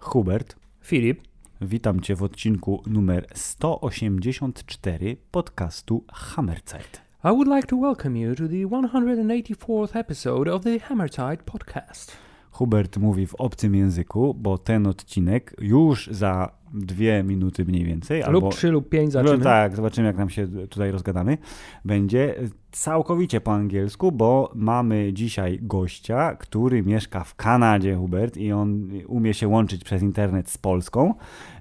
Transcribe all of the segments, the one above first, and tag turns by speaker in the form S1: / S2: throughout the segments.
S1: Hubert,
S2: Filip,
S1: witam Cię w odcinku numer 184 podcastu Hammerzeit.
S2: I would like to welcome you to the 184th episode of the Hammerzeit podcast.
S1: Hubert mówi w obcym języku, bo ten odcinek już za dwie minuty mniej więcej.
S2: lub
S1: albo,
S2: trzy lub pięć
S1: No
S2: zaczymy.
S1: tak, zobaczymy jak nam się tutaj rozgadamy. Będzie całkowicie po angielsku, bo mamy dzisiaj gościa, który mieszka w Kanadzie, Hubert, i on umie się łączyć przez internet z Polską.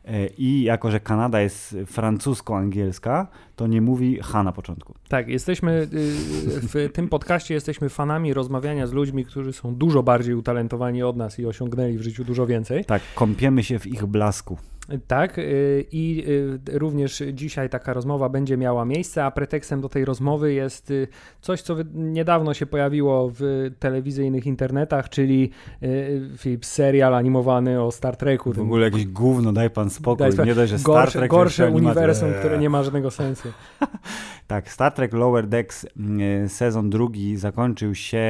S1: E, I jako, że Kanada jest francusko-angielska, to nie mówi H na początku.
S2: Tak, jesteśmy y, w tym podcaście jesteśmy fanami rozmawiania z ludźmi, którzy są dużo bardziej utalentowani od nas i osiągnęli w życiu dużo więcej.
S1: Tak, kąpiemy się w ich blasku.
S2: Tak, y, i y, również dzisiaj taka rozmowa będzie miała miejsce, a pretekstem do tej rozmowy jest y, coś, co niedawno się pojawiło w telewizyjnych internetach, czyli Filip, serial animowany o Star Treku.
S1: W ogóle jakieś gówno, daj pan spokój.
S2: Daj
S1: nie dość, że Star
S2: gorsze,
S1: Trek...
S2: gorsze uniwersum,
S1: Eee.
S2: które nie ma żadnego sensu.
S1: Tak, Star Trek Lower Decks mm, sezon drugi zakończył się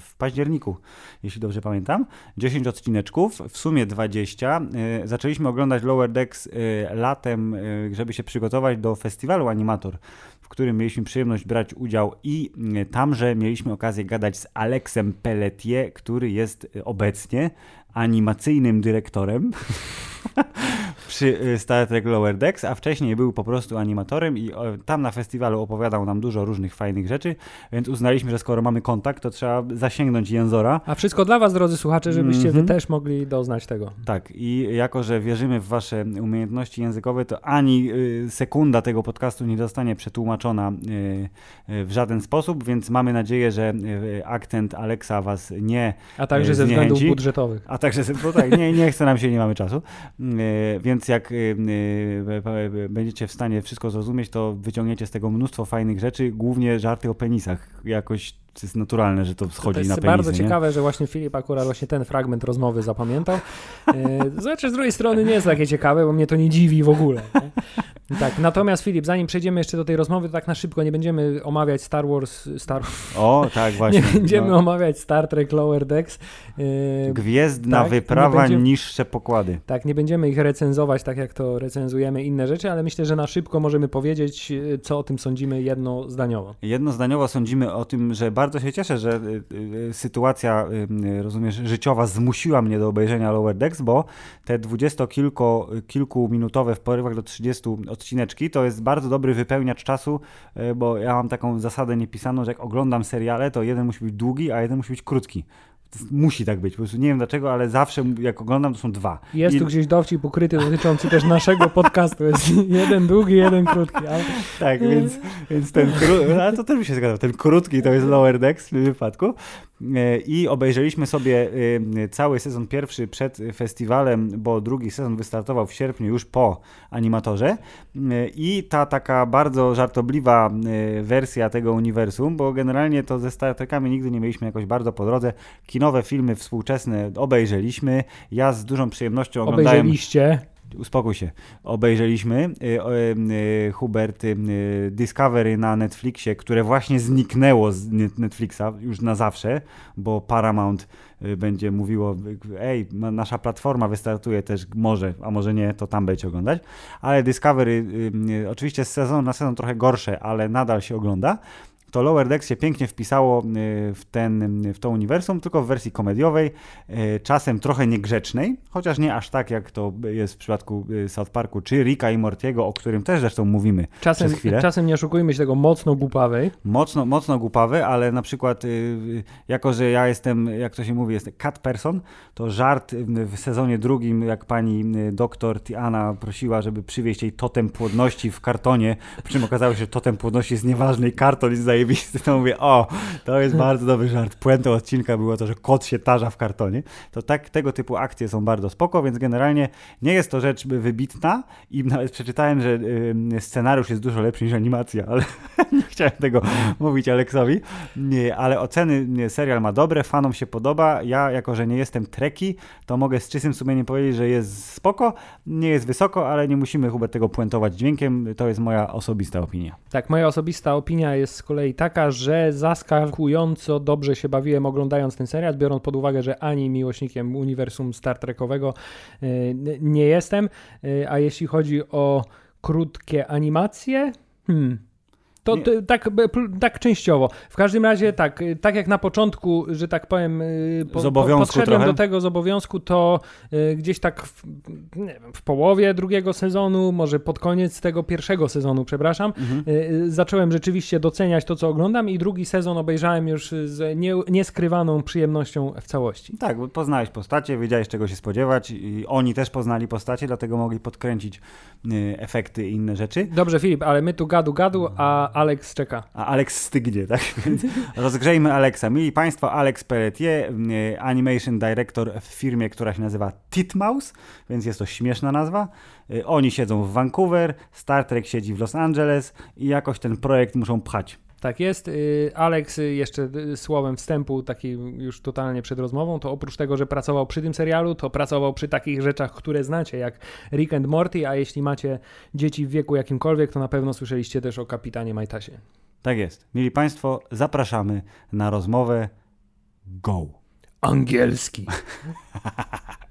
S1: w październiku, jeśli dobrze pamiętam. 10 odcineczków, w sumie 20. Y, Zaczęliśmy oglądać Lower Decks y, latem, y, żeby się przygotować do festiwalu Animator, w którym mieliśmy przyjemność brać udział i tamże mieliśmy okazję gadać z Alexem Pelletier, który jest obecnie animacyjnym dyrektorem przy y, Star Trek Lower Decks, a wcześniej był po prostu animatorem i tam na festiwalu opowiadał nam dużo różnych fajnych rzeczy, więc uznaliśmy, że skoro mamy kontakt, to trzeba zasięgnąć Jęzora.
S2: A wszystko dla Was, drodzy słuchacze, żebyście
S1: Mhm.
S2: Wy też mogli doznać tego.
S1: Tak, i jako, że wierzymy w wasze umiejętności językowe, to ani y, sekunda tego podcastu nie zostanie przetłumaczona y, w żaden sposób, więc mamy nadzieję, że akcent Alexa was nie
S2: A także
S1: Y,
S2: ze względów
S1: zniechęci.
S2: budżetowych.
S1: A także, tak, nie, nie chce nam się, nie mamy czasu. E, Więc jak e, e, będziecie w stanie wszystko zrozumieć, to wyciągniecie z tego mnóstwo fajnych rzeczy, głównie żarty o penisach. Jakoś to jest naturalne, że to schodzi
S2: To jest
S1: na
S2: bardzo
S1: nie?
S2: ciekawe, że właśnie Filip akurat właśnie ten fragment rozmowy zapamiętał. E, Znaczy z drugiej strony nie jest takie ciekawe, bo mnie to nie dziwi w ogóle. Nie? Tak, natomiast Filip, zanim przejdziemy jeszcze do tej rozmowy, to tak na szybko nie będziemy omawiać Star Wars, Star,
S1: O, tak, właśnie.
S2: nie będziemy
S1: No.
S2: omawiać Star Trek Lower Decks. E,
S1: Gwiezdna
S2: tak,
S1: wyprawa, niższe pokłady.
S2: Tak, nie będziemy ich recenzować tak, jak to recenzujemy inne rzeczy, ale myślę, że na szybko możemy powiedzieć, e, co o tym sądzimy jednozdaniowo.
S1: Jednozdaniowo sądzimy o tym, że bardzo się cieszę, że y, y, sytuacja, y, y, rozumiesz, życiowa zmusiła mnie do obejrzenia Lower Decks, bo te dwudziestokilkuminutowe w porywach do 30 odcineczki to jest bardzo dobry wypełniacz czasu, bo ja mam taką zasadę niepisaną, że jak oglądam seriale, to jeden musi być długi, a jeden musi być krótki. Jest- Musi tak być, po prostu nie wiem dlaczego, ale zawsze jak oglądam to są dwa.
S2: Jest
S1: I-
S2: tu gdzieś dowcip ukryty dotyczący też naszego podcastu. Jest jeden długi, jeden krótki. Ale...
S1: Tak, więc, więc ten krótki, ale to też mi się zgadza, ten krótki to jest Lower Decks w tym wypadku. E, I obejrzeliśmy sobie e, cały sezon pierwszy przed festiwalem, bo drugi sezon wystartował w sierpniu już po animatorze. E, I ta taka bardzo żartobliwa wersja tego uniwersum, bo generalnie to ze Star Trekami nigdy nie mieliśmy jakoś bardzo po drodze. Kinowe filmy współczesne obejrzeliśmy. Ja z dużą przyjemnością oglądałem
S2: Obejrzeliście.
S1: Uspokój się, obejrzeliśmy y, y, y, Hubert Discovery na Netflixie, które właśnie zniknęło z Net- Netflixa już na zawsze, bo Paramount będzie mówiło, ej, nasza platforma wystartuje też, może, a może nie, to tam będzie oglądać, ale Discovery oczywiście z sezonu na sezon trochę gorsze, ale nadal się ogląda. To Lower Decks się pięknie wpisało y, w, ten, w to uniwersum, tylko w wersji komediowej, y, czasem trochę niegrzecznej, chociaż nie aż tak, jak to jest w przypadku y, South Parku, czy Ricka i Mortiego, o którym też zresztą mówimy
S2: Czasem,
S1: przez chwilę.
S2: czasem nie oszukujmy się tego mocno głupawej.
S1: Mocno, mocno głupawy, ale na przykład, jako że ja jestem, jak to się mówi, jestem cat person, to żart w sezonie drugim, jak pani doktor Tiana prosiła, żeby przywieźć jej totem płodności w kartonie, przy czym okazało się, że totem płodności jest nieważny i karton jest zajebisty, to mówię, o, to jest bardzo dobry żart. Puentą odcinka było to, że kot się tarza w kartonie. To tak, tego typu akcje są bardzo spoko, więc generalnie nie jest to rzecz wybitna i nawet przeczytałem, że y, scenariusz jest dużo lepszy niż animacja, ale nie chciałem tego mówić Aleksowi, nie, ale oceny nie, serial ma dobre, fanom się podoba. Ja, jako że nie jestem treki, to mogę z czystym sumieniem powiedzieć, że jest spoko, nie jest wysoko, ale nie musimy chyba tego puentować dźwiękiem. To jest moja osobista opinia.
S2: Tak, moja osobista opinia jest z kolei taka, że zaskakująco dobrze się bawiłem oglądając ten serial, biorąc pod uwagę, że ani miłośnikiem uniwersum Star Trekowego e, nie jestem, e, a jeśli chodzi o krótkie animacje, hmm, to, to, tak, tak częściowo. W każdym razie tak, tak jak na początku, że tak powiem, y, po, po, podszedłem trochę. do tego z obowiązku, to y, gdzieś tak w, wiem, w, połowie drugiego sezonu, może pod koniec tego pierwszego sezonu, przepraszam, mhm. Y, zacząłem rzeczywiście doceniać to, co oglądam i drugi sezon obejrzałem już z nie, nieskrywaną przyjemnością w całości.
S1: Tak, bo poznałeś postacie, wiedziałeś czego się spodziewać i oni też poznali postacie, dlatego mogli podkręcić efekty i inne rzeczy.
S2: Dobrze Filip, ale my tu gadu gadu, a Alex czeka.
S1: A Alex stygnie, tak? rozgrzejmy Alexa. Mili Państwo, Alex Pelletier, y, Animation Director w firmie, która się nazywa Titmouse, więc jest to śmieszna nazwa. Y, oni siedzą w Vancouver, Star Trek siedzi w Los Angeles i jakoś ten projekt muszą pchać.
S2: Tak jest. Y, Alex, jeszcze słowem wstępu, taki już totalnie przed rozmową, to oprócz tego, że pracował przy tym serialu, to pracował przy takich rzeczach, które znacie, jak Rick and Morty, a jeśli macie dzieci w wieku jakimkolwiek, to na pewno słyszeliście też o kapitanie Majtasie.
S1: Tak jest. Mili Państwo, zapraszamy na rozmowę Go.
S2: Angielski.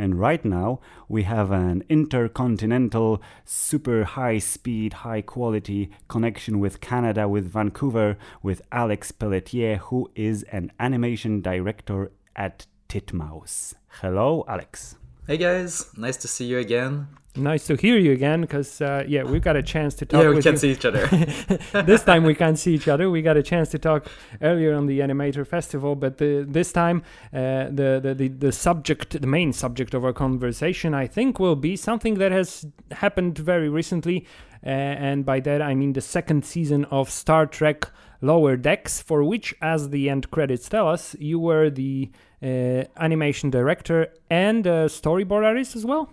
S1: And right now, we have an intercontinental, super high speed, high quality connection with Canada, with Vancouver, with Alex Pelletier, who is an animation director at Titmouse. Hello, Alex.
S3: Hey guys, nice to see you again.
S2: Nice to hear you again, because uh, yeah, we've got a chance to talk.
S3: Yeah, we
S2: can
S3: you. see each other.
S2: this time we can't see each other. We got a chance to talk earlier on the Animator Festival, but the, this time uh, the, the, the the subject, the main subject of our conversation, I think, will be something that has happened very recently, uh, and by that I mean the second season of Star Trek Lower Decks, for which, as the end credits tell us, you were the animation director and storyboard artist as well.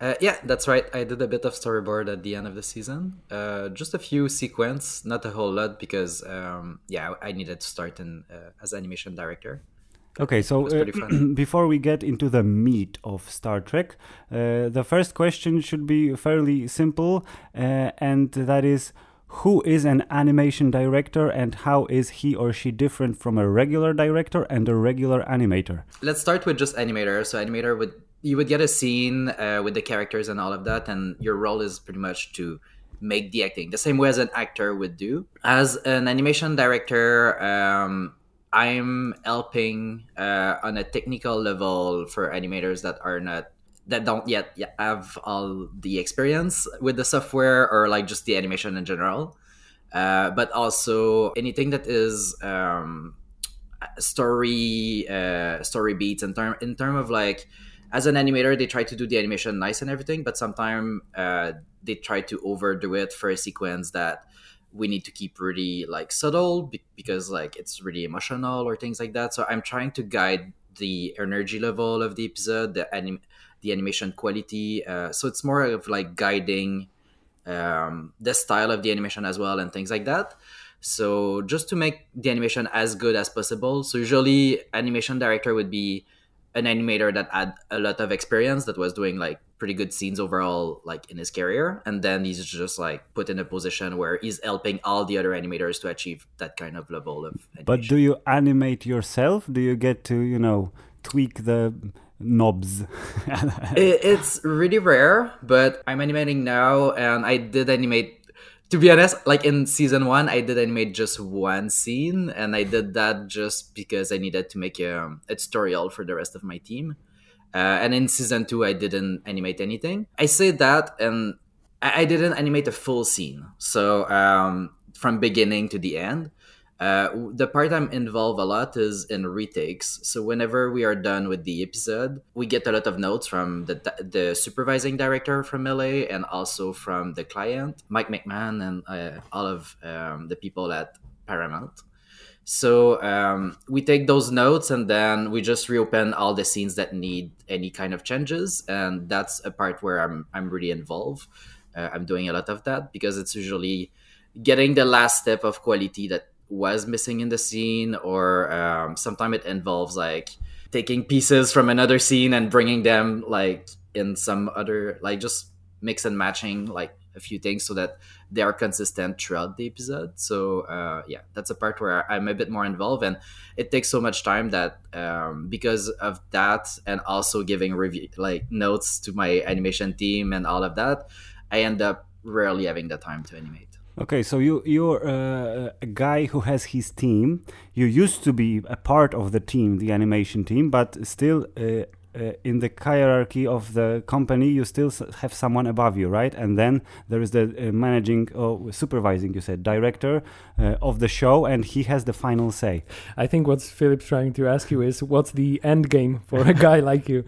S3: Uh, yeah, that's right. I did a bit of storyboard at the end of the season. Uh, just a few sequence, not a whole lot, because um, yeah, I needed to start in uh, as animation director.
S1: Okay, so uh, before we get into the meat of Star Trek, uh, the first question should be fairly simple, uh, and that is who is an animation director and how is he or she different from a regular director and a regular animator?
S3: Let's start with just animator. So animator would you would get a scene uh, with the characters and all of that, and your role is pretty much to make the acting the same way as an actor would do. As an animation director, um, I'm helping uh, on a technical level for animators that are not that don't yet have all the experience with the software or like just the animation in general. Uh, but also anything that is um, story uh, story beats in term in term of like as an animator they try to do the animation nice and everything but sometimes uh, they try to overdo it for a sequence that we need to keep really like subtle because like it's really emotional or things like that so i'm trying to guide the energy level of the episode the anim- the animation quality. Uh, so it's more of like guiding um, the style of the animation as well and things like that. So just to make the animation as good as possible. So usually animation director would be an animator that had a lot of experience that was doing like pretty good scenes overall like in his career and then he's just like put in a position where he's helping all the other animators to achieve that kind of level of animation.
S1: but do you animate yourself do you get to you know tweak the knobs.
S3: it, it's really rare, but I'm animating now, and I did animate. To be honest, like in season one, I did animate just one scene, and I did that just because I needed to make a, a tutorial for the rest of my team. Uh, and in season two, I didn't animate anything. I say that, and I, I didn't animate a full scene. So um, from beginning to the end, uh, the part I'm involved a lot is in retakes. So whenever we are done with the episode, we get a lot of notes from the the supervising director from LA and also from the client, Mike McMahan, and uh, all of um, the people at Paramount. So um, we take those notes and then we just reopen all the scenes that need any kind of changes, and that's a part where I'm I'm really involved. Uh, I'm doing a lot of that because it's usually getting the last step of quality that was missing in the scene, or um, sometimes it involves like taking pieces from another scene and bringing them like in some other like just mix and matching like a few things so that they are consistent throughout the episode. So uh, yeah, that's a part where I'm a bit more involved, and it takes so much time that um, because of that, and also giving review like notes to my animation team and all of that, I end up rarely having the time to animate.
S1: Okay, so you you're uh, a guy who has his team. You used to be a part of the team, the animation team, but still. Uh, uh, in the hierarchy of the company, you still have someone above you, right? And then there is the uh, managing or supervising, you said, director uh, of the show, and he has the final say.
S2: I think what Filip's trying to ask you is what's the end game for a guy like you?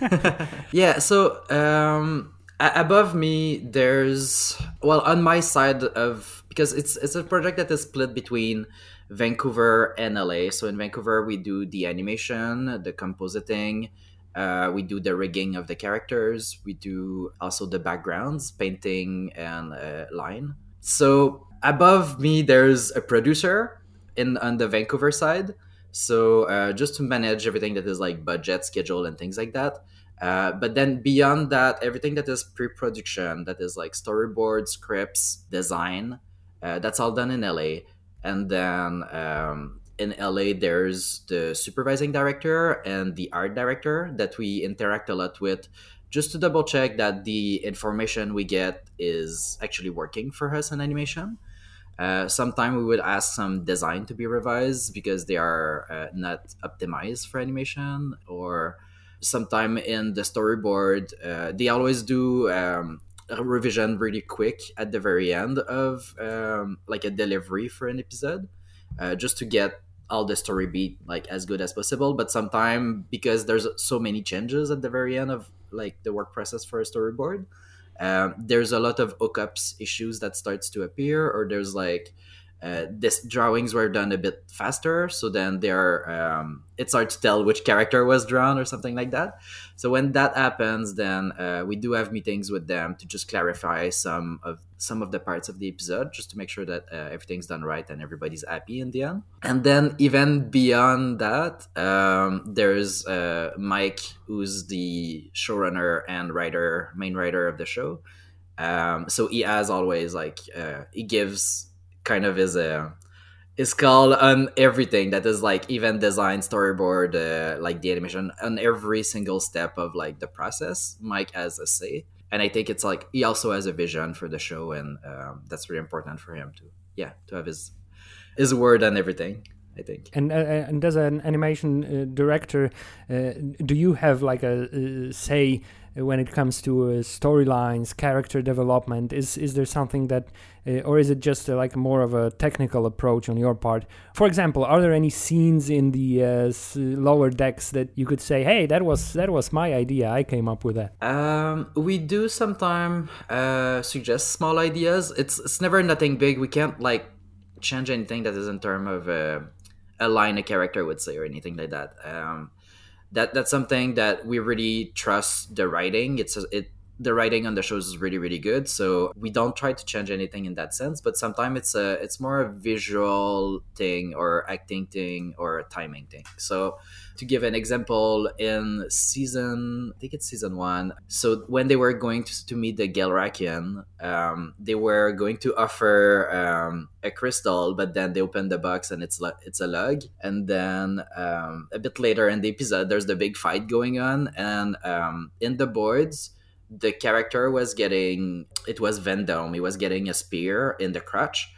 S3: yeah, so um, above me, there's, well, on my side of, because it's, it's a project that is split between Vancouver and LA. So in Vancouver, we do the animation, the compositing, uh, we do the rigging of the characters. We do also the backgrounds, painting, and uh, line. So above me, there's a producer in on the Vancouver side. So uh, just to manage everything that is like budget, schedule, and things like that. Uh, but then beyond that, everything that is pre-production, that is like storyboard, scripts, design, uh, that's all done in LA. And then um, in LA, there's the supervising director and the art director that we interact a lot with just to double check that the information we get is actually working for us in animation. Uh, Sometimes we would ask some design to be revised because they are uh, not optimized for animation, or sometime in the storyboard, uh, they always do um, a revision really quick at the very end of um, like a delivery for an episode, uh, just to get all the story beat like as good as possible. But sometimes because there's so many changes at the very end of like the work process for a storyboard um, there's a lot of hookups issues that starts to appear or there's like uh, this drawings were done a bit faster so then they're um, it's hard to tell which character was drawn or something like that. So when that happens then uh, we do have meetings with them to just clarify some of some of the parts of the episode just to make sure that uh, everything's done right and everybody's happy in the end. And then even beyond that um, there's uh, mike who's the showrunner and writer main writer of the show. Um, so he as always like uh, he gives kind of is a is called on everything that is like even design storyboard uh, like the animation on every single step of like the process mike has a say and i think it's like he also has a vision for the show and um, that's really important for him to yeah to have his his word on everything I think.
S2: And uh, and as an animation uh, director, uh, do you have like a uh, say when it comes to uh, storylines, character development? Is is there something that, uh, or is it just uh, like more of a technical approach on your part? For example, are there any scenes in the lower decks that you could say, "Hey, that was that was my idea. I came up with that."
S3: Um, we do sometimes suggest small ideas. It's it's never nothing big. We can't like change anything that is in term of a line a character would say or anything like that. Um, that that's something that we really trust the writing. It's it the writing on the shows is really really good so we don't try to change anything in that sense but sometimes it's a it's more a visual thing or acting thing or a timing thing so to give an example in season i think it's season one so when they were going to, to meet the Gelrakian, um, they were going to offer um, a crystal but then they open the box and it's it's a lug and then um, a bit later in the episode there's the big fight going on and um, in the boards the character was getting it was Vendome. He was getting a spear in the crotch.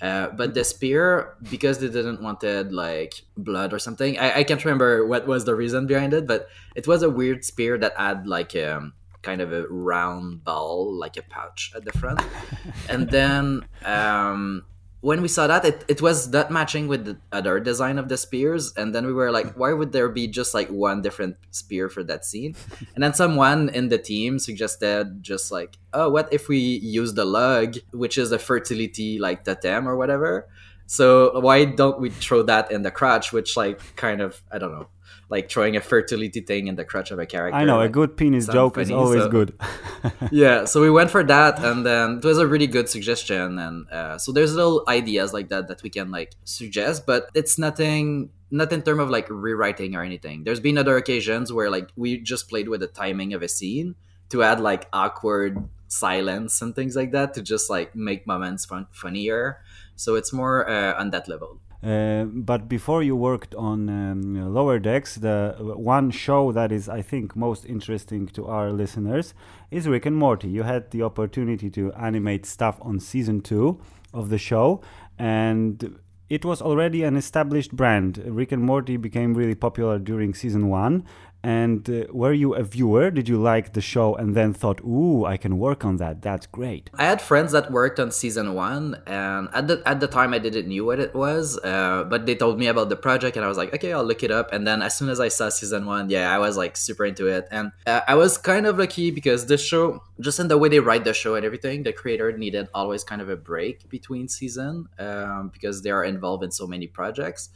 S3: Uh, but the spear, because they didn't wanted like blood or something, I, I can't remember what was the reason behind it, but it was a weird spear that had like a kind of a round ball, like a pouch at the front. and then um, when we saw that it, it was that matching with the other design of the spears and then we were like why would there be just like one different spear for that scene? And then someone in the team suggested just like oh what if we use the lug which is a fertility like totem or whatever? So why don't we throw that in the crotch, which like kind of I don't know, like throwing a fertility thing in the crotch of a character.
S1: I know
S3: like,
S1: a good penis joke funny, is always so, good.
S3: yeah, so we went for that, and then it was a really good suggestion, and uh, so there's little ideas like that that we can like suggest, but it's nothing not in terms of like rewriting or anything. There's been other occasions where like we just played with the timing of a scene to add like awkward silence and things like that to just like make moments fun- funnier. So it's more uh, on that level.
S1: Uh, but before you worked on um, Lower Decks, the one show that is, I think, most interesting to our listeners is Rick and Morty. You had the opportunity to animate stuff on season two of the show, and it was already an established brand. Rick and Morty became really popular during season one, and uh, were you a viewer? Did you like the show and then thought, "Ooh, I can work on that. That's great."
S3: I had friends that worked on season one, and at the at the time, I didn't knew what it was, uh, but they told me about the project, and I was like, "Okay, I'll look it up." And then as soon as I saw season one, yeah, I was like super into it, and uh, I was kind of lucky because this show, just in the way they write the show and everything, the creator needed always kind of a break between season um, because they are involved in so many projects.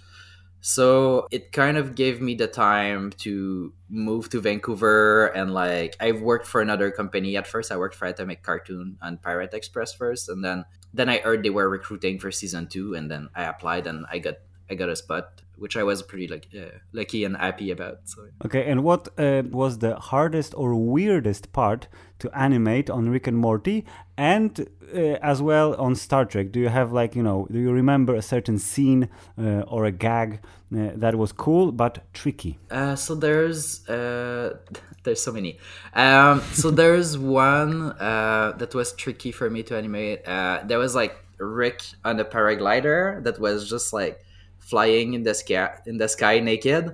S3: So it kind of gave me the time to move to Vancouver and like I've worked for another company at first. I worked for Atomic Cartoon and Pirate Express first and then then I heard they were recruiting for season 2 and then I applied and I got I got a spot which I was pretty like uh, lucky and happy about. So
S1: Okay, and what uh, was the hardest or weirdest part to animate on Rick and Morty and uh, as well on Star Trek? Do you have like, you know, do you remember a certain scene uh, or a gag uh, that was cool but tricky?
S3: Uh, so there's uh, there's so many. Um, so there's one uh, that was tricky for me to animate. there was like Rick on a paraglider that was just like flying in the sky in the sky naked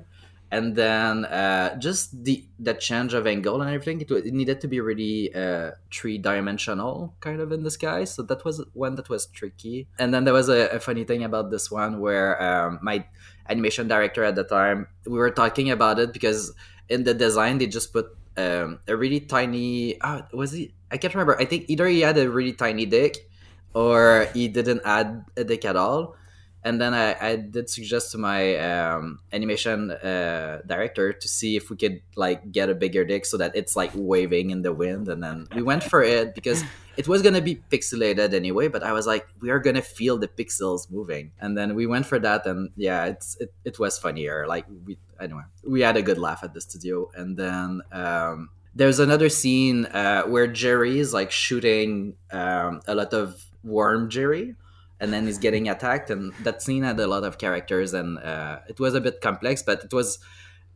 S3: and then uh, just the the change of angle and everything it, it needed to be really uh, three dimensional kind of in the sky so that was one that was tricky. And then there was a, a funny thing about this one where um, my animation director at the time we were talking about it because in the design they just put um, a really tiny oh, was he i can't remember i think either he had a really tiny dick or he didn't add a dick at all and then I, I did suggest to my um, animation uh, director to see if we could like get a bigger dick so that it's like waving in the wind. And then we went for it because it was gonna be pixelated anyway but i was like we are gonna feel the pixels moving. And then we went for that and yeah it's it, it was funnier. Like we anyway we had a good laugh at the studio. And then um, there's another scene uh, where jerry is like shooting um, a lot of worm jerry and then he's getting attacked and that scene had a lot of characters and uh, it was a bit complex but it was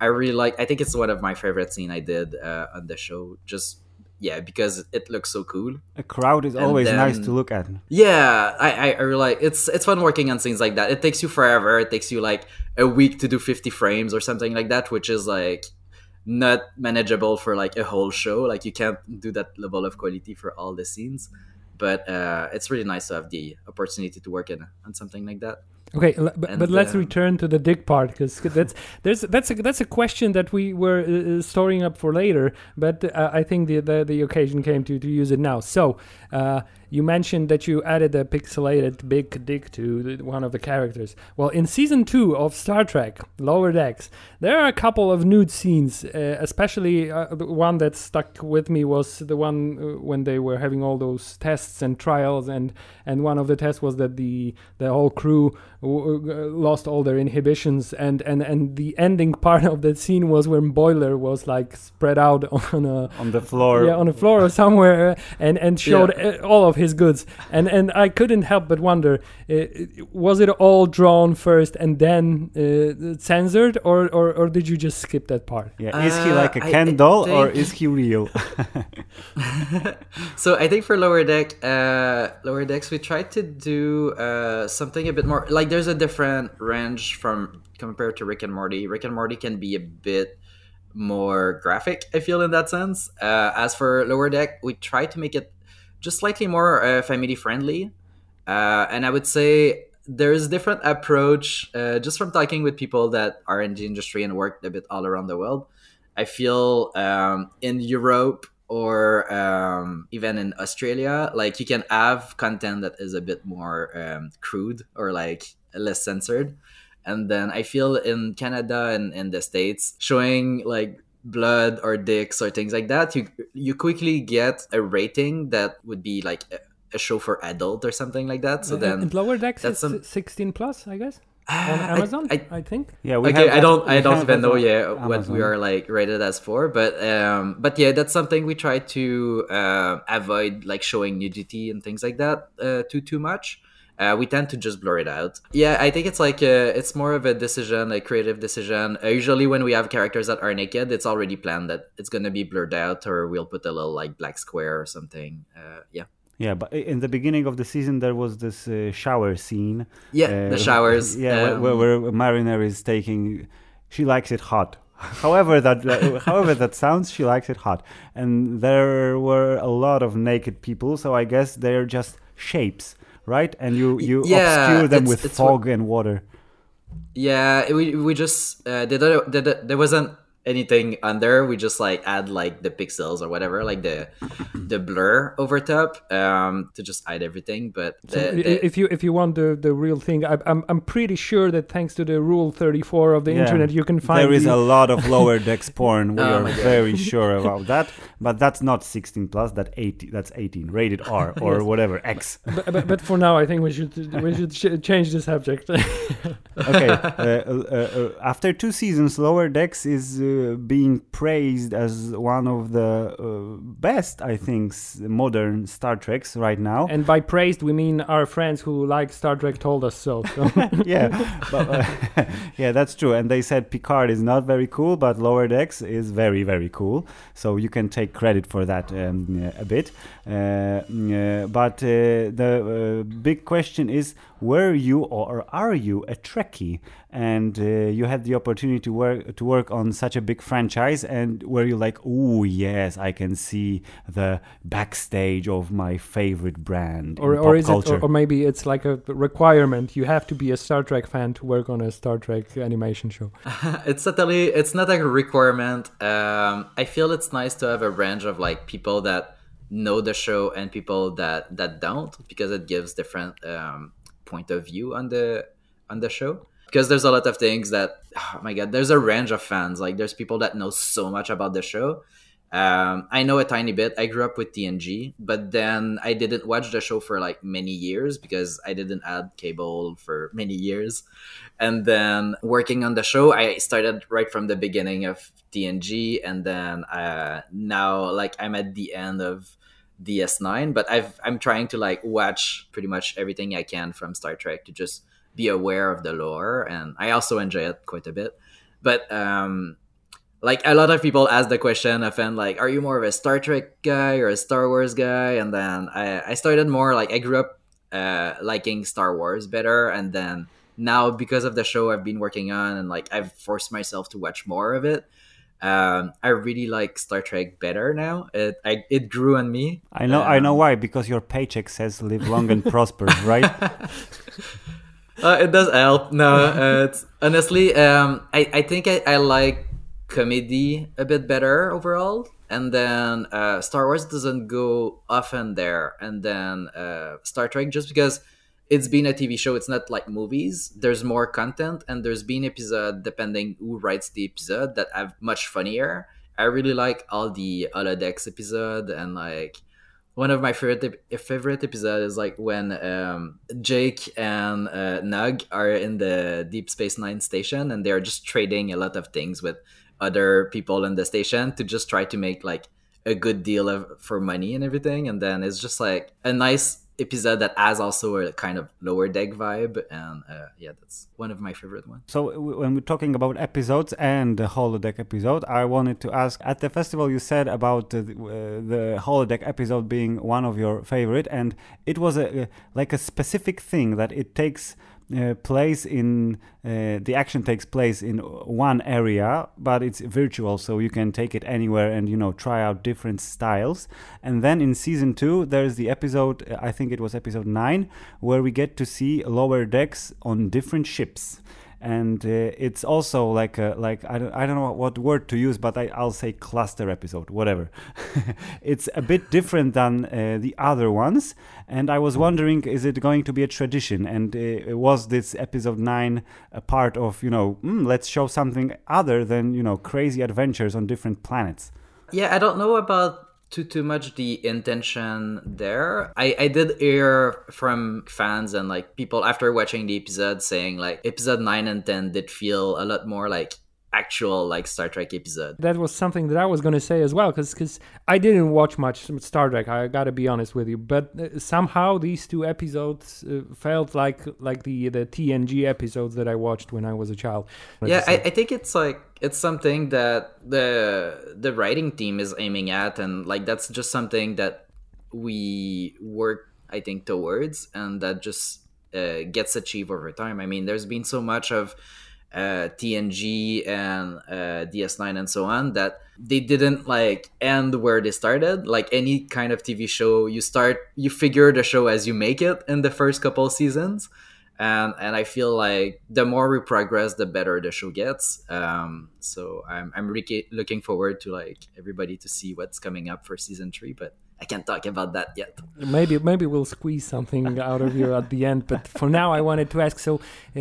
S3: i really like i think it's one of my favorite scene i did uh, on the show just yeah because it looks so cool.
S1: A crowd is and always then, nice to look at.
S3: Yeah I, I, I really like it's it's fun working on scenes like that. It takes you forever. It takes you like a week to do 50 frames or something like that which is like not manageable for like a whole show. Like you can't do that level of quality for all the scenes but uh, it's really nice to have the opportunity to work in on something like that.
S2: Okay, but, and, but let's uh, return to the dick part because that's there's that's a that's a question that we were uh, uh, storing up for later, but uh, I think the, the, the occasion came to to use it now. So uh, you mentioned that you added a pixelated big dick to one of the characters. Well, in season two of Star Trek Lower Decks, there are a couple of nude scenes. Uh, especially uh, the one that stuck with me was the one uh, when they were having all those tests and trials, and and one of the tests was that the the whole crew lost all their inhibitions, and and and the ending part of that scene was when Boimler was like spread out on a
S1: on the floor,
S2: yeah, on the floor or somewhere, and and showed yeah. all of his goods. And and I couldn't help but wonder, uh, was it all drawn first and then uh, censored, or, or or did you just skip that part?
S1: Yeah, is he like a Ken doll or is he real?
S3: so I think for lower deck, uh, lower decks, we tried to do uh, something a bit more like there's a different range from compared to Rick and Morty. Rick and Morty can be a bit more graphic, I feel, in that sense. Uh, as for Lower Deck, we try to make it just slightly more uh, family friendly. Uh, and I would say there's different approach uh, just from talking with people that are in the industry and work a bit all around the world. I feel um, in Europe or um, even in Australia, like you can have content that is a bit more um, crude or like less censored. And then I feel in Canada and in the States, showing like blood or dicks or things like that, you you quickly get a rating that would be like a, a show for adult or something like that. So then
S2: and lower decks
S3: that's
S2: is
S3: some-
S2: 16 plus, I guess. On Amazon, I,
S3: I-
S2: think.
S1: Yeah, we
S3: okay,
S1: have
S3: I don't,
S1: we
S3: I don't even know
S1: on
S3: yet what we are like rated as for, but um, but yeah, that's something we try to uh, avoid, like showing nudity and things like that uh, too too much. Uh, we tend to just blur it out. Yeah, I think it's like a, it's more of a decision, a creative decision. Uh, usually, when we have characters that are naked, it's already planned that it's gonna be blurred out, or we'll put a little like black square or something. Uh, yeah,
S1: Yeah, but in the beginning of the season, there was this uh, shower scene.
S3: yeah, the
S1: Uh,
S3: showers.
S1: Yeah, where-
S3: um,
S1: where, where Mariner is taking. She likes it hot. however that uh, however that sounds, she likes it hot. And there were a lot of naked people, so I guess they're just shapes, right? And you you
S3: Yeah,
S1: obscure them
S3: it's-
S1: with
S3: it's what-
S1: fog and water.
S3: Yeah, we we just uh, there, did there- there wasn't anything under. We just like add like the pixels or whatever, like the the blur over top um, to just hide everything. But the,
S2: i-
S3: the-
S2: if you if you want the, the real thing, I, I'm I'm pretty sure that thanks to the rule 34 of the
S1: Yeah.
S2: internet, you can find
S1: There is
S2: the-
S1: a lot of lower decks porn. We
S3: Oh
S1: are very sure about that. But that's not 16 plus. That 80. That's 18. Rated R or
S2: Yes.
S1: whatever X.
S2: but, but, but for now, I think we should we should ch- change the subject.
S1: okay. Uh, uh, uh, after two seasons, Lower Decks is uh, being praised as one of the uh, best, I think, modern Star Treks right now.
S2: and by praised, we mean our friends who like Star Trek told us so. so.
S1: yeah, but, uh, yeah, that's true. And they said Picard is not very cool, but Lower Decks is very, very cool. So you can take credit for that um, uh, a bit. Uh, uh, but the uh, big question is: Were you or are you a Trekkie? And uh, you had the opportunity to work to work on such a big franchise, and were you like, "Oh yes, I can see the backstage of my favorite brand
S2: or
S1: in
S2: or
S1: pop
S2: is
S1: culture."
S2: it or, or maybe it's like a requirement you have to be a Star Trek fan to work on a Star Trek animation show.
S3: it's totally it's not a requirement. Um, I feel it's nice to have a range of like people that know the show and people that that don't because it gives different um, point of view on the on the show. Because there's a lot of things that oh my god, there's a range of fans. Like there's people that know so much about the show. Um, I know a tiny bit. I grew up with TNG, but then I didn't watch the show for like many years because I didn't add cable for many years. And then working on the show, I started right from the beginning of TNG, and then uh, now like I'm at the end of DS9, but I've I'm trying to like watch pretty much everything I can from Star Trek to just be aware of the lore, and I also enjoy it quite a bit. But um, like a lot of people ask the question often like are you more of a star trek guy or a star wars guy and then i, I started more like i grew up uh, liking star wars better and then now because of the show i've been working on and like i've forced myself to watch more of it um, i really like star trek better now it I, it grew on me
S1: I know, I know
S3: Um,
S1: why. Because your paycheck says "live long and prosper," right?
S3: Uh, it does help. No, uh, it's, honestly, um, I, I think I, I like comedy a bit better overall. And then uh, Star Wars doesn't go often there. And then uh, Star Trek, just because it's been a TV show, it's not like movies. There's more content, and there's been episode depending who writes the episode that have much funnier. I really like all the holodecks episode and like one of my favorite favorite episode is like when um, Jake and uh, Nog are in the Deep Space Nine station and they're just trading a lot of things with other people in the station to just try to make like a good deal of for money and everything. And then it's just like a nice episode that has also a kind of lower deck vibe. And uh, yeah, that's one of my favorite ones.
S1: So when we're talking about episodes and the holodeck episode, I wanted to ask: at the festival, you said about uh, the, holodeck episode being one of your favorite, and it was a, uh, like a specific thing that it takes. Uh, place in uh, the action takes place in one area but it's virtual so you can take it anywhere and you know try out different styles. And then in season 2 there's the episode uh, i think it was episode 9 where we get to see lower decks on different ships and uh, it's also like a, like I don't, I don't know what word to use, but I, I'll say cluster episode, whatever. it's a bit different than uh, the other ones, and I was wondering, is it going to be a tradition? And uh, was this episode nine a part of you know, mm, let's show something other than you know crazy adventures on different planets?
S3: Yeah, I don't know about too too much the intention there. I I did hear from fans and like people after watching the episode saying like episode 9 and 10 did feel a lot more like actual like Star Trek episode.
S2: That was something that I was going to say as well because because I didn't watch much Star Trek. I got to be honest with you, but uh, somehow these two episodes uh, felt like like the the TNG episodes that I watched when I was a child.
S3: Yeah, I, I think it's like it's something that the the writing team is aiming at, and like that's just something that we work I think towards, and that just uh, gets achieved over time. I mean, there's been so much of uh, TNG and uh, DS9 and so on that they didn't like end where they started. Like any kind of TV show, you start you figure the show as you make it in the first couple seasons, and and I feel like the more we progress, the better the show gets. Um, so I'm I'm really looking forward to like everybody to see what's coming up for season three, but I can't talk about that yet.
S2: Maybe maybe we'll squeeze something out of you at the end. But for now, I wanted to ask. So, uh,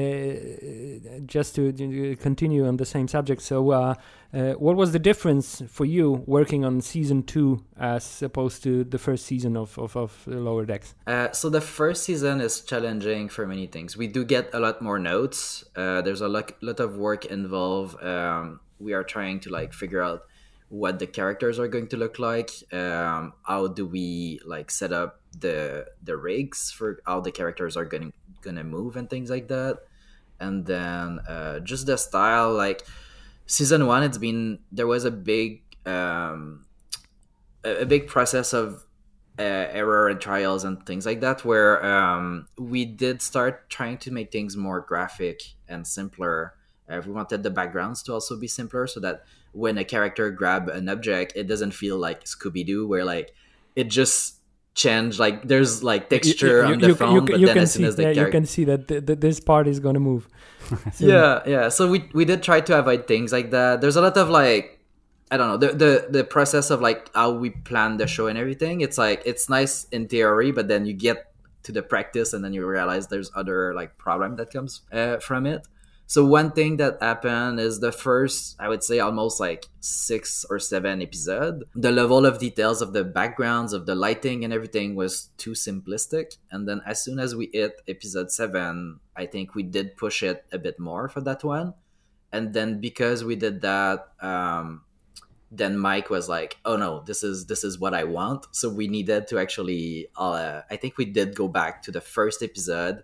S2: just to continue on the same subject. So, uh, uh, what was the difference for you working on season two as opposed to the first season of of, of Lower Decks?
S3: Uh, so the first season is challenging for many things. We do get a lot more notes. Uh, there's a lot lot of work involved. Um, we are trying to like figure out what the characters are going to look like um, how do we like set up the the rigs for how the characters are going gonna move and things like that. And then uh, just the style like season one it's been there was a big um, a, a big process of uh, error and trials and things like that where um, we did start trying to make things more graphic and simpler uh, we wanted the backgrounds to also be simpler so that when a character grab an object, it doesn't feel like Scooby Doo, where like it just change like there's like texture you, you, on the you, phone, but then as soon as the
S2: yeah, you can see that this part is going to move.
S3: so. Yeah, yeah. So we we did try to avoid things like that. There's a lot of like I don't know the the the process of like how we plan the show and everything. It's like it's nice in theory, but then you get to the practice and then you realize there's other like problem that comes uh, from it. So one thing that happened is the first, I would say, almost like six or seven episode. The level of details of the backgrounds, of the lighting, and everything was too simplistic. And then as soon as we hit episode seven, I think we did push it a bit more for that one. And then because we did that, um, then Mike was like, "Oh no, this is this is what I want." So we needed to actually. Uh, I think we did go back to the first episode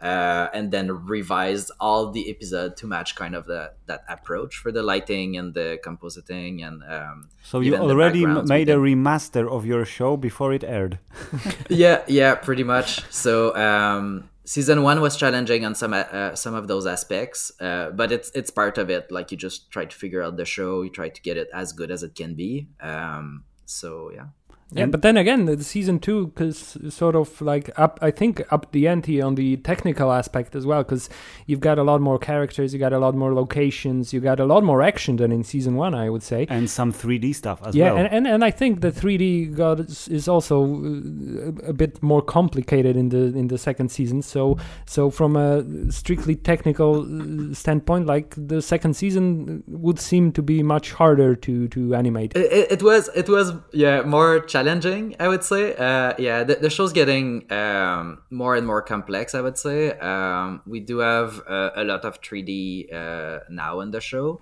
S3: uh, and then revised all the episode to match kind of the, that approach for the lighting and the compositing and um,
S1: so you already made a remaster of your show before it aired.
S3: Yeah yeah pretty much. So um, season one was challenging on some uh, some of those aspects uh, but it's it's part of it. Like you just try to figure out the show you try to get it as good as it can be. Um, so yeah
S2: yeah, and but then again, the season two because sort of like up. I think up the ante on the technical aspect as well, because you've got a lot more characters, you got a lot more locations, you got a lot more action than in season one, I would say,
S1: and some 3D stuff as
S2: yeah,
S1: well.
S2: Yeah, and, and and I think the 3D got is also uh, a bit more complicated in the in the second season. So so from a strictly technical uh, standpoint, like the second season would seem to be much harder to to animate.
S3: It, it was it was yeah more challenging, I would say. Uh, yeah, the, the, show's getting um, more and more complex, I would say. Um, we do have uh, a lot of 3D uh, now in the show,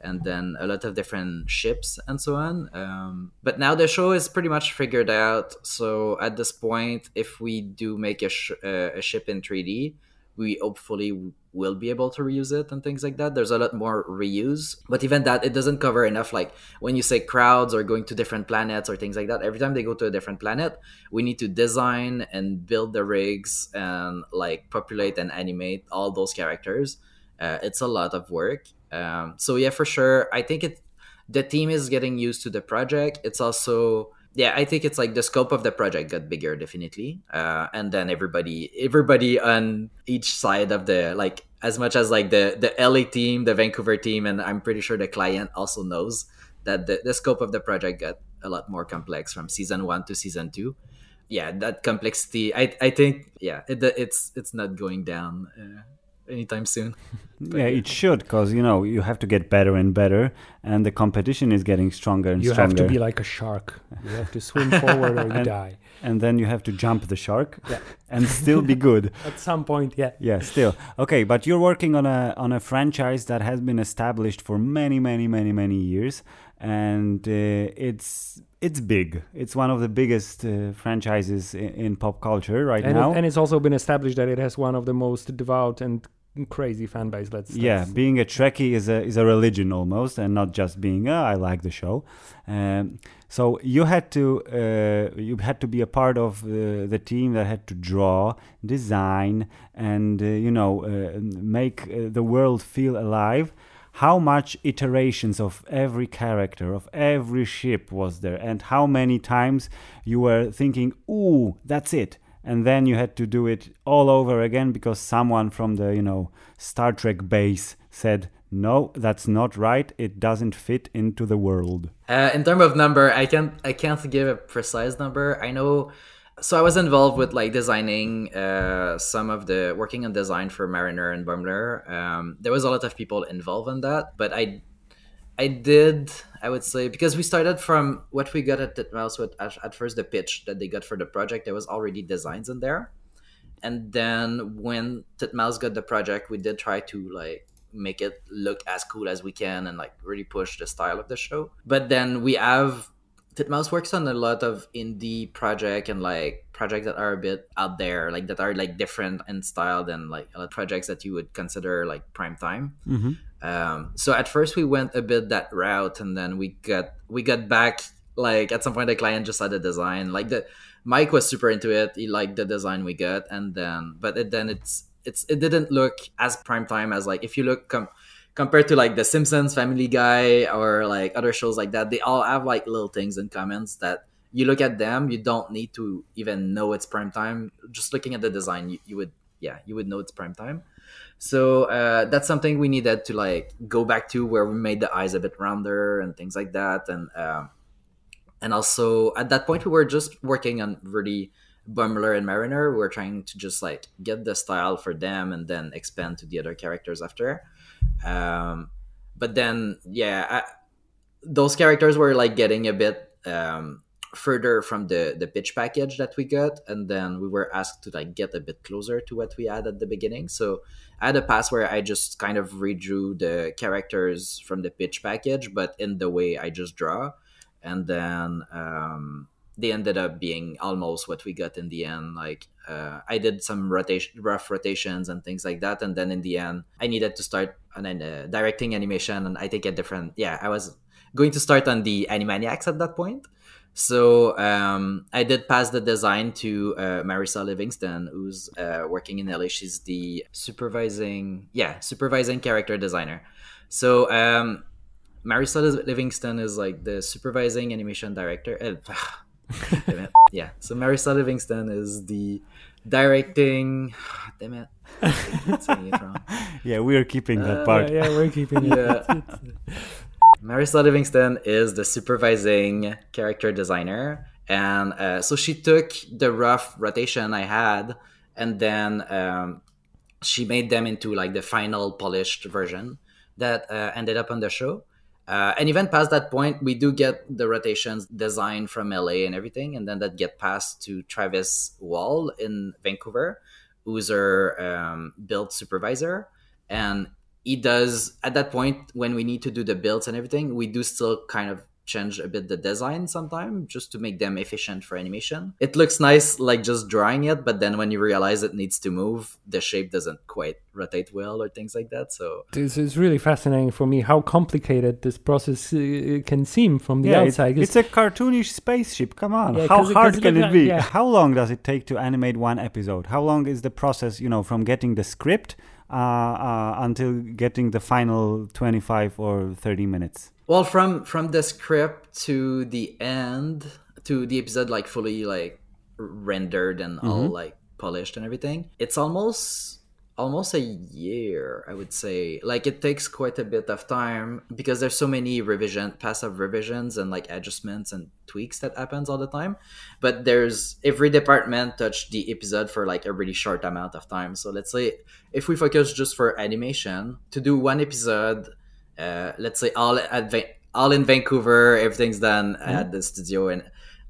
S3: and then a lot of different ships and so on. Um, but now the show is pretty much figured out. So at this point, if we do make a, sh- uh, a ship in 3D, we hopefully will be able to reuse it and things like that. There's a lot more reuse, but even that, it doesn't cover enough. Like when you say crowds or going to different planets or things like that, every time they go to a different planet, we need to design and build the rigs and like populate and animate all those characters. Uh, it's a lot of work. Um, so yeah, for sure, I think it. The team is getting used to the project. It's also yeah, I think it's like the scope of the project got bigger, definitely. Uh, and then everybody, everybody on each side of the like as much as like the the LA team, the Vancouver team, and I'm pretty sure the client also knows that the, the scope of the project got a lot more complex from season one to season two. Yeah, that complexity. I I think yeah, it, it's it's not going down. Uh, anytime soon.
S1: yeah, it should because you know you have to get better and better, and the competition is getting stronger and
S2: you
S1: stronger.
S2: You have to be like a shark. You have to swim forward or you
S1: and,
S2: die.
S1: And then you have to jump the shark
S2: yeah.
S1: and still be good.
S2: At some point, yeah.
S1: Yeah, still okay. But you're working on a on a franchise that has been established for many, many, many, many years, and uh, it's it's big. It's one of the biggest uh, franchises in, in, pop culture right
S2: and
S1: now.
S2: It, and it's also been established that it has one of the most devout and crazy fan base. Let's,
S1: yeah,
S2: let's...
S1: being a Trekkie is a is a religion almost, and not just being oh, I like the show. Um, so you had to uh, you had to be a part of uh, the team that had to draw, design, and uh, you know uh, make uh, the world feel alive how much iterations of every character of every ship was there and how many times you were thinking ooh that's it and then you had to do it all over again because someone from the you know star trek base said no that's not right. It doesn't fit into the world.
S3: Uh, in terms of number i can't i can't give a precise number. I know so I was involved with like designing uh, some of the working on design for Mariner and Boimler. Um, there was a lot of people involved in that, but I I did I would say because we started from what we got at Titmouse with at, at first the pitch that they got for the project. There was already designs in there, and then when Titmouse got the project, we did try to like make it look as cool as we can and like really push the style of the show. But then we have Titmouse works on a lot of indie project and like projects that are a bit out there, like that are like different in style than like a lot of projects that you would consider like prime time.
S1: Mm-hmm.
S3: Um, so at first we went a bit that route, and then we got we got back like at some point the client just had a design like the Mike was super into it. He liked the design we got, and then but it, then it's it's it didn't look as prime time as like if you look come compared to like The Simpsons, Family Guy, or like other shows like that, they all have like little things in comments that you look at them, you don't need to even know it's prime time. Just looking at the design, you, you would yeah, you would know it's prime time. So uh, that's something we needed to like go back to where we made the eyes a bit rounder and things like that, and um, and also at that point we were just working on really Boimler and Mariner. We were trying to just like get the style for them and then expand to the other characters after. Um, but then, yeah, I, those characters were like getting a bit um, further from the the pitch package that we got, and then we were asked to like get a bit closer to what we had at the beginning. So I had a pass where I just kind of redrew the characters from the pitch package, but in the way I just draw, and then. Um, they ended up being almost what we got in the end. Like uh, I did some rotation, rough rotations and things like that, and then in the end, I needed to start on uh, directing animation, and I think a different. Yeah, I was going to start on the Animaniacs at that point. So um, I did pass the design to uh, Marissa Livingston, who's uh, working in LA. She's the supervising, yeah, supervising character designer. So um, Marissa Livingston is like the supervising animation director. Uh, yeah. So Marissa Livingston is the directing. Damn it.
S1: yeah, we are keeping that
S2: uh,
S1: part.
S2: Yeah, we're keeping it. Yeah.
S3: Marissa Livingston is the supervising character designer. And uh, so she took the rough rotation I had and then um, she made them into like the final polished version that uh, ended up on the show. Uh, and even past that point, we do get the rotations designed from LA and everything, and then that get passed to Travis Wall in Vancouver, who's our um, build supervisor. And he does at that point when we need to do the builds and everything, we do still kind of change a bit the design sometimes just to make them efficient for animation. It looks nice like just drawing it, but then when you realize it needs to move, the shape doesn't quite rotate well or things like that. So
S2: this is really fascinating for me how complicated this process uh, can seem from the
S1: yeah,
S2: outside.
S1: It, it's a cartoonish spaceship. Come on, yeah, how hard can it be? Yeah. How long does it take to animate one episode? How long is the process? You know, from getting the script uh, uh, until getting the final twenty-five or thirty minutes.
S3: Well, from from the script to the end to the episode, like fully like rendered and mm-hmm. all like polished and everything, it's almost almost a year i would say. Like it takes quite a bit of time because there's so many revision passive revisions and like adjustments and tweaks that happens all the time. But there's every department touch the episode for like a really short amount of time. So let's say if we focus just for animation to do one episode uh, let's say all at Va- all in vancouver everything's done mm-hmm. at the studio and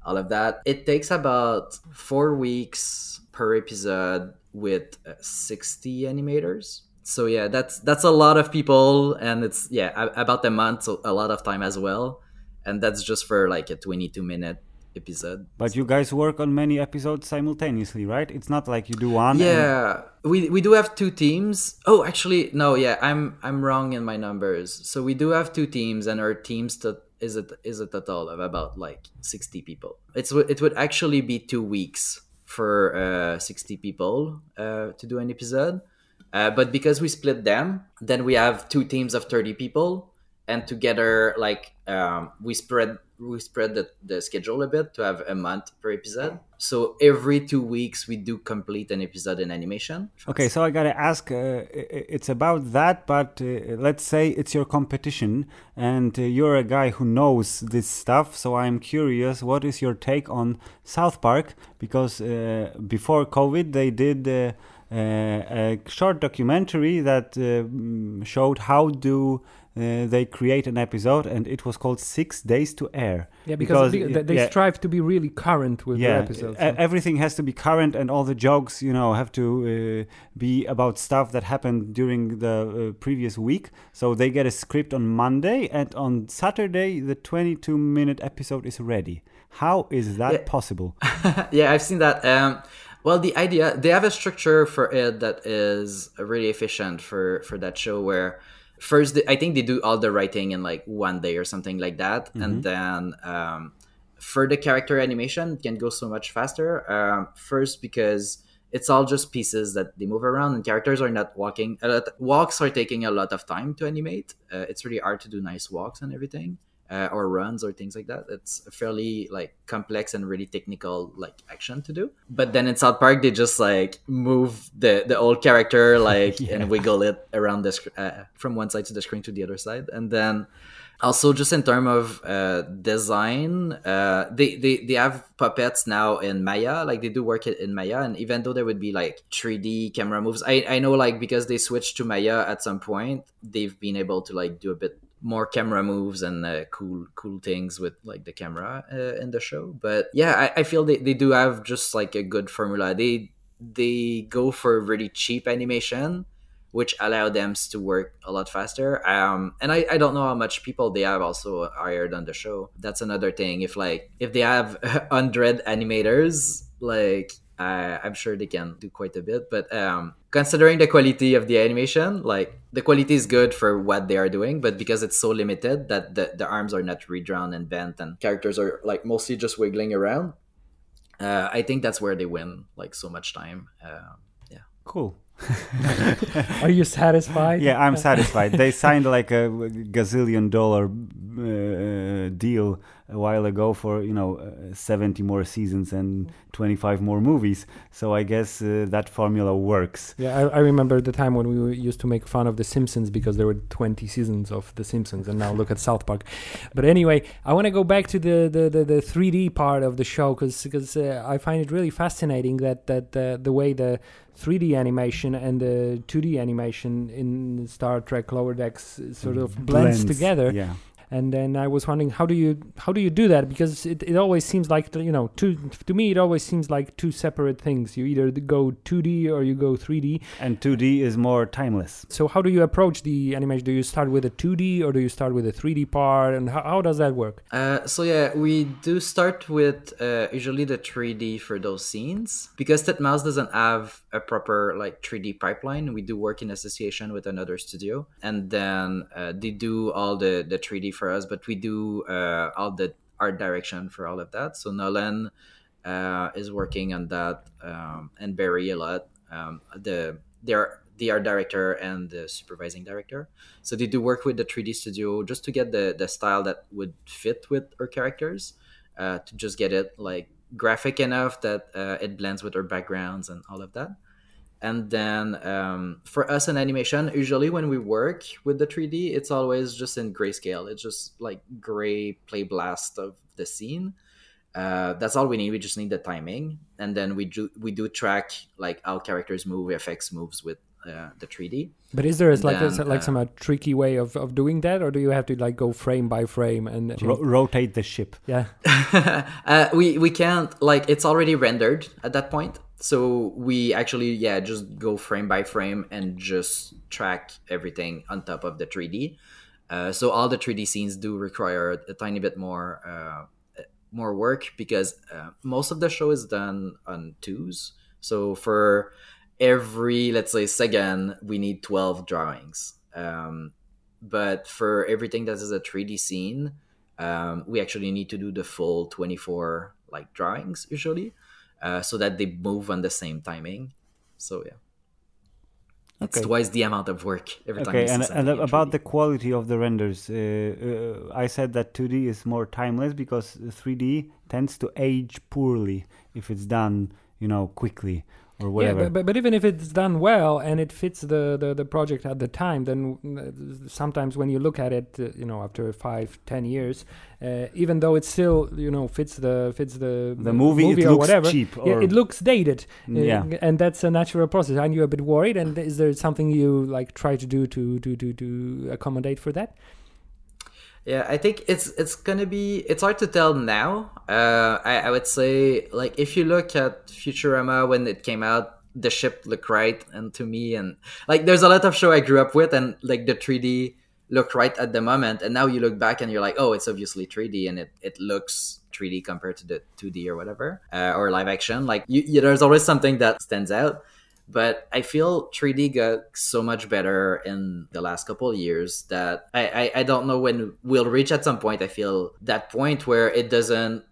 S3: all of that. It takes about four weeks per episode with uh, 60 animators. So yeah that's that's a lot of people and it's yeah about a month so a lot of time as well. And that's just for like a 22 minute episode.
S1: But you guys work on many episodes simultaneously right? It's not like you do one
S3: yeah and... we we do have two teams. Oh actually no yeah i'm i'm wrong in my numbers. So we do have two teams and our teams to is it is a total of about like 60 people. It's it would actually be two weeks for uh, 60 people uh, to do an episode. Uh, but because we split them, then we have two teams of 30 people, and together, like um, we spread we spread the, the schedule a bit to have a month per episode. So every two weeks we do complete an episode in animation.
S1: Okay, so I gotta ask, uh, it's about that, but uh, let's say it's your competition and uh, you're a guy who knows this stuff. So I'm curious, what is your take on South Park? Because uh, before COVID, they did. Uh, uh, a short documentary that showed how do uh, they create an episode and it was called Six Days to Air.
S2: Yeah, because, because they, they yeah, strive to be really current with yeah, the episodes.
S1: So. Everything has to be current and all the jokes, you know, have to uh, be about stuff that happened during the uh, previous week. So they get a script on Monday and on Saturday the 22 minute episode is ready. How is that
S3: yeah.
S1: possible?
S3: yeah, I've seen that. Um, well, the idea they have a structure for it that is really efficient for for that show where first i think they do all the writing in like one day or something like that. Mm-hmm. and then um, for the character animation it can go so much faster. Um, first because it's all just pieces that they move around and characters are not walking a lot walks are taking a lot of time to animate. Uh, it's really hard to do nice walks and everything uh, or runs or things like that. It's a fairly like complex and really technical like action to do. But then in South Park, they just like move the the old character like yeah. and wiggle it around the sc- uh, from one side to the screen to the other side, and then also just in terms of uh, design uh, they, they they have puppets now in maya like they do work in maya and even though there would be like 3d camera moves i i know like because they switched to maya at some point they've been able to like do a bit more camera moves and uh, cool cool things with like the camera uh, in the show. But yeah I, I feel they, they do have just like a good formula. They they go for really cheap animation which allow them to work a lot faster. Um and I, I don't know how much people they have also hired on the show. That's another thing. If like if they have 100 animators like uh, I'm sure they can do quite a bit. But um, considering the quality of the animation, like the quality is good for what they are doing, but because it's so limited that the, the arms are not redrawn and bent and characters are like mostly just wiggling around, uh, I think that's where they win like so much time. Uh, yeah.
S1: Cool.
S2: Are you satisfied?
S1: Yeah, I'm satisfied. They signed like a gazillion dollar uh, deal a while ago for you know uh, 70 more seasons and 25 more movies. So I guess uh, that formula works.
S2: Yeah, I, I, remember the time when we used to make fun of The Simpsons because there were 20 seasons of The Simpsons, and now look at South Park. But anyway, I want to go back to the, the, the, the 3D part of the show because because uh, I find it really fascinating that that uh, the way the 3D animation and the 2D animation in Star Trek Lower Decks sort of blends, blends together.
S1: Yeah
S2: and then I was wondering how do you how do you do that? Because it, it always seems like you know two to me it always seems like two separate things. You either go 2D or you go 3D
S1: and 2D is more timeless.
S2: So how do you approach the animation? Do you start with a 2D or do you start with a 3D part? And how, how does that work?
S3: Uh, so yeah we do start with uh, usually the 3D for those scenes. Because Titmouse doesn't have a proper like 3D pipeline we do work in association with another studio. And then uh, they do all the the 3D for us, but we do uh, all the art direction for all of that. So Nolan uh, is working on that, um, and Barry a lot. Um, the are the art director and the supervising director. So they do work with the 3D studio just to get the the style that would fit with our characters, uh, to just get it like graphic enough that uh, it blends with our backgrounds and all of that. And then um, for us in animation, usually when we work with the 3D, it's always just in grayscale. It's just like gray play blast of the scene. Uh, that's all we need. We just need the timing, and then we do we do track like how characters move, effects moves with uh, the 3D.
S2: But is there is like
S3: Then,
S2: a, like
S3: uh,
S2: some uh, tricky way of, of doing that, or do you have to like go frame by frame and
S1: Ro- rotate the ship.
S2: yeah?
S3: uh, we we can't like it's already rendered at that point so we actually yeah just go frame by frame and just track everything on top of the 3d uh, so all the 3d scenes do require a tiny bit more uh, more work because uh, most of the show is done on twos. So for every let's say second we need 12 drawings. Um, but for everything that is a 3d scene um, we actually need to do the full 24 like drawings usually uh, so that they move on the same timing. So yeah. It's twice the amount of work every time
S1: Okay, and, and about the quality of the renders, uh, uh, I said that 2D is more timeless because 3D tends to age poorly if it's done, you know, quickly or whatever.
S2: Yeah, but, but, but even if it's done well and it fits the, the, the project at the time, then uh, sometimes when you look at it, uh, you know, after five, ten years, uh, even though it still, you know, fits the fits the
S1: the movie, it
S2: or
S1: looks
S2: whatever,
S1: cheap.
S2: yeah,
S1: Or,
S2: it looks dated. Uh,
S1: Yeah.
S2: and that's a natural process. Aren't you a bit worried? And is there something you like try to do to to to, to accommodate for that?
S3: Yeah, I think it's it's gonna be it's hard to tell now. Uh, I, I would say like if you look at Futurama when it came out, the ship looked right, and to me, and like there's a lot of show I grew up with, and like the 3D looked right at the moment, and now you look back and you're like, oh, it's obviously 3D, and it it looks 3D compared to the 2D or whatever, uh, or live action. Like you, you, there's always something that stands out but I feel 3D got so much better in the last couple of years that I, I, I don't know when we'll reach at some point. I feel that point where it doesn't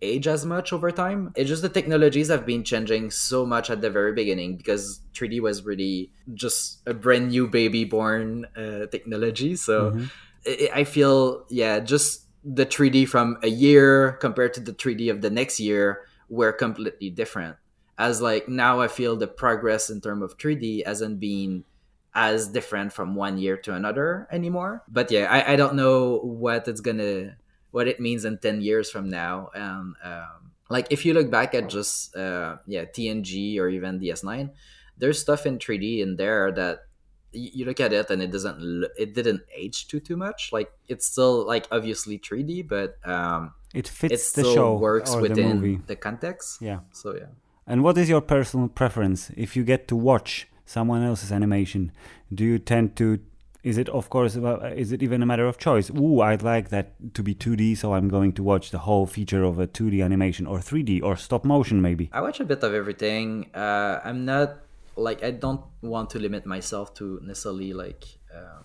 S3: age as much over time. It's just the technologies have been changing so much at the very beginning because 3D was really just a brand new baby born uh, technology. So
S1: Mhm.
S3: I I feel, yeah, just the 3D from a year compared to the 3D of the next year were completely different as like now I feel the progress in terms of 3D hasn't been as different from one year to another anymore. But yeah, I, I don't know what it's gonna what it means in 10 years from now. And um, like if you look back at just uh, yeah TNG or even DS9, there's stuff in 3D in there that you look at it and it doesn't it didn't age too too much. Like it's still like obviously 3D, but um,
S1: it fits
S3: it
S1: the show
S3: works
S1: or the
S3: within the context.
S1: Yeah.
S3: So yeah.
S1: And what is your personal preference if you get to watch someone else's animation? Do you tend to is it of course is it even a matter of choice? Ooh, I'd like that to be 2D, so I'm going to watch the whole feature of a 2D animation or 3D or stop motion maybe.
S3: I watch a bit of everything. Uh, I'm not like I don't want to limit myself to necessarily like um,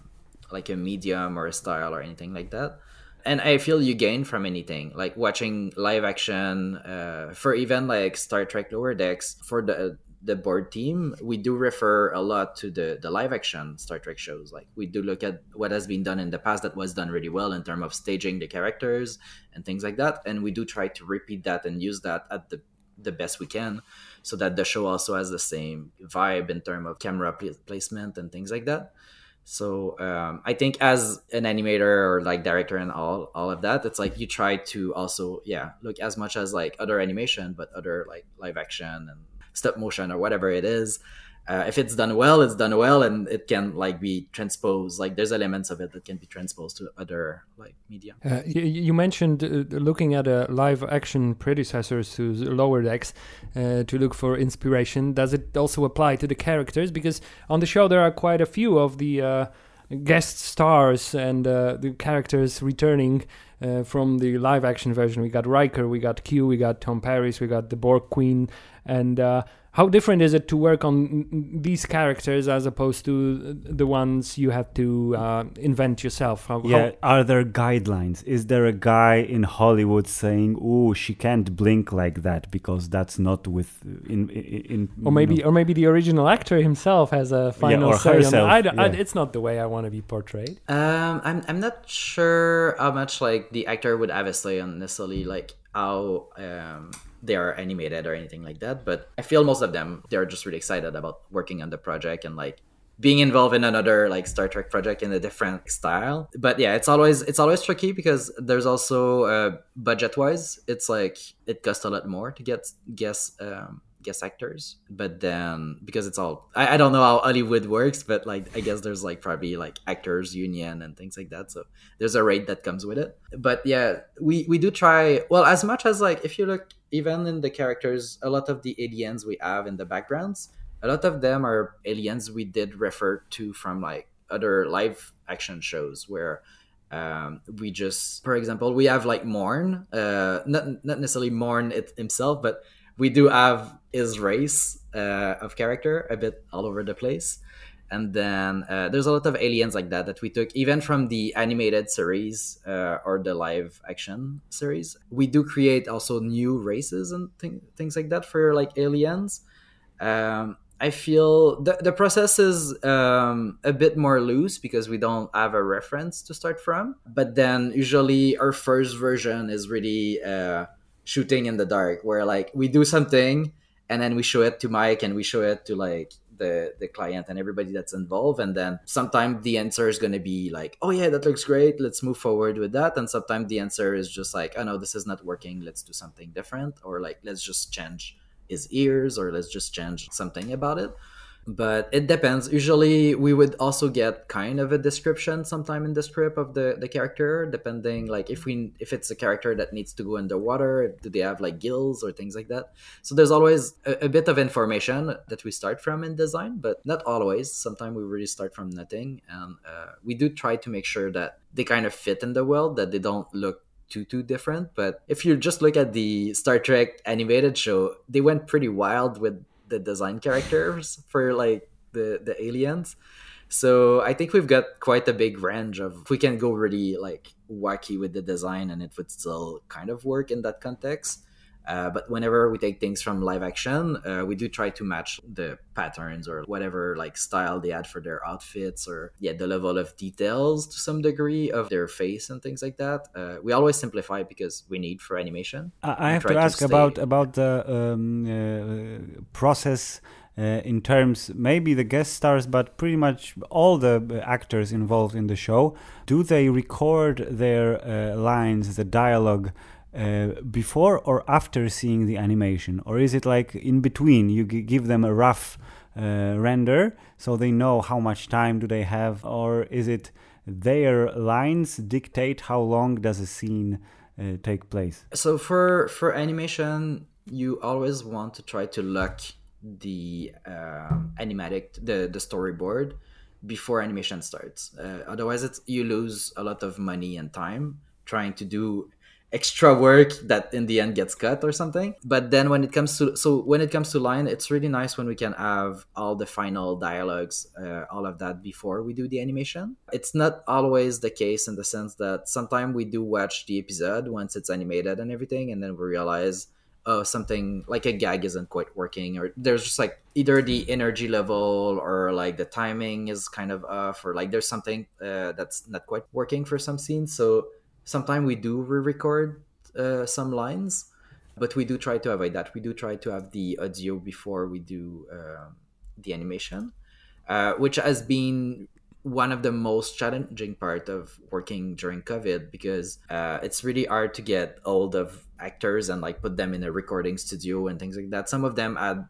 S3: like a medium or a style or anything like that. And I feel you gain from anything, like watching live action uh, for even like Star Trek Lower Decks for the the board team. We do refer a lot to the the live action Star Trek shows. Like we do look at what has been done in the past that was done really well in terms of staging the characters and things like that. And we do try to repeat that and use that at the the best we can so that the show also has the same vibe in terms of camera pl- placement and things like that so um, i think as an animator or like director and all all of that it's like you try to also yeah look as much as like other animation but other like live action and stop motion or whatever it is uh, if it's done well it's done well and it can like be transposed like there's elements of it that can be transposed to other like media
S2: Uh, you, you mentioned uh, looking at uh, live action predecessors to Lower Decks uh, to look for inspiration. Does it also apply to the characters? Because on the show there are quite a few of the uh, guest stars and the characters returning from the live action version. We got Riker, we got Q, we got Tom Paris, we got the Borg Queen, and how different is it to work on these characters as opposed to the ones you have to uh, invent yourself? How, how-
S1: Yeah, are there guidelines? Is there a guy in Hollywood saying, "Oh, she can't blink like that because that's not with in in, in
S2: or maybe or maybe the original actor himself has a final yeah,
S1: or
S2: say on
S1: herself,
S2: I, don't- I- it's not the way I want to be portrayed.
S3: Um, I'm I'm not sure how much like the actor would have a say on necessarily like how um, they are animated or anything like that. But I feel most of them they're just really excited about working on the project and like being involved in another like Star Trek project in a different style. But yeah, it's always it's always tricky because there's also uh, budget wise, it's like it costs a lot more to get guest um, guest actors. But then because it's all I, I don't know how Hollywood works, but like I guess there's like probably like actors union and things like that. So there's a rate that comes with it. But yeah, we we do try well as much as like if you look even in the characters, a lot of the aliens we have in the backgrounds a lot of them are aliens we did refer to from like other live action shows where um, we just for example we have like morn uh, not, not necessarily morn it himself but we do have his race uh, of character a bit all over the place. And then uh, there's a lot of aliens like that that we took even from the animated series uh, or the live action series. We do create also new races and th- things like that for like aliens. Um, I feel the, the process is um, a bit more loose because we don't have a reference to start from. But then usually our first version is really uh, shooting in the dark, where like we do something and then we show it to Mike and we show it to like the the client and everybody that's involved and then sometimes the answer is going to be like oh yeah that looks great let's move forward with that and sometimes the answer is just like oh no this is not working let's do something different or like let's just change his ears or let's just change something about it but it depends. Usually we would also get kind of a description sometime in the script of the the character depending like if we if it's a character that needs to go underwater do they have like gills or things like that? So there's always a, a bit of information that we start from in design but not always. Sometimes we really start from nothing and uh, we do try to make sure that they kind of fit in the world that they don't look too too different. But if you just look at the Star Trek animated show, they went pretty wild with the design characters for like the the aliens. So I think we've got quite a big range of we can go really like wacky with the design and it would still kind of work in that context. Uh, but whenever we take things from live action, uh, we do try to match the patterns or whatever like style they had for their outfits or yeah the level of details to some degree of their face and things like that. Uh, we always simplify because we need for animation.
S1: I, I have to ask to about about the um, uh, process. Uh, in terms maybe the guest stars but pretty much all the actors involved in the show do they record their uh, lines the dialogue uh, before or after seeing the animation? Or is it like in between? You g- give them a rough uh, render so they know how much time do they have? Or is it their lines dictate how long does a scene uh, take place?
S3: So for for animation you always want to try to lock the um, animatic the the storyboard before animation starts. Uh, otherwise it's you lose a lot of money and time trying to do extra work that in the end gets cut or something. But then when it comes to so when it comes to line it's really nice when we can have all the final dialogues uh, all of that before we do the animation. It's not always the case in the sense that sometimes we do watch the episode once it's animated and everything and then we realize oh something like a gag isn't quite working or there's just like either the energy level or like the timing is kind of off or like there's something uh, that's not quite working for some scenes. So sometimes we do re-record uh, some lines but we do try to avoid that. We do try to have the audio before we do uh, the animation uh, which has been one of the most challenging part of working during covid because uh, it's really hard to get hold of actors and like put them in a recording studio and things like that. Some of them had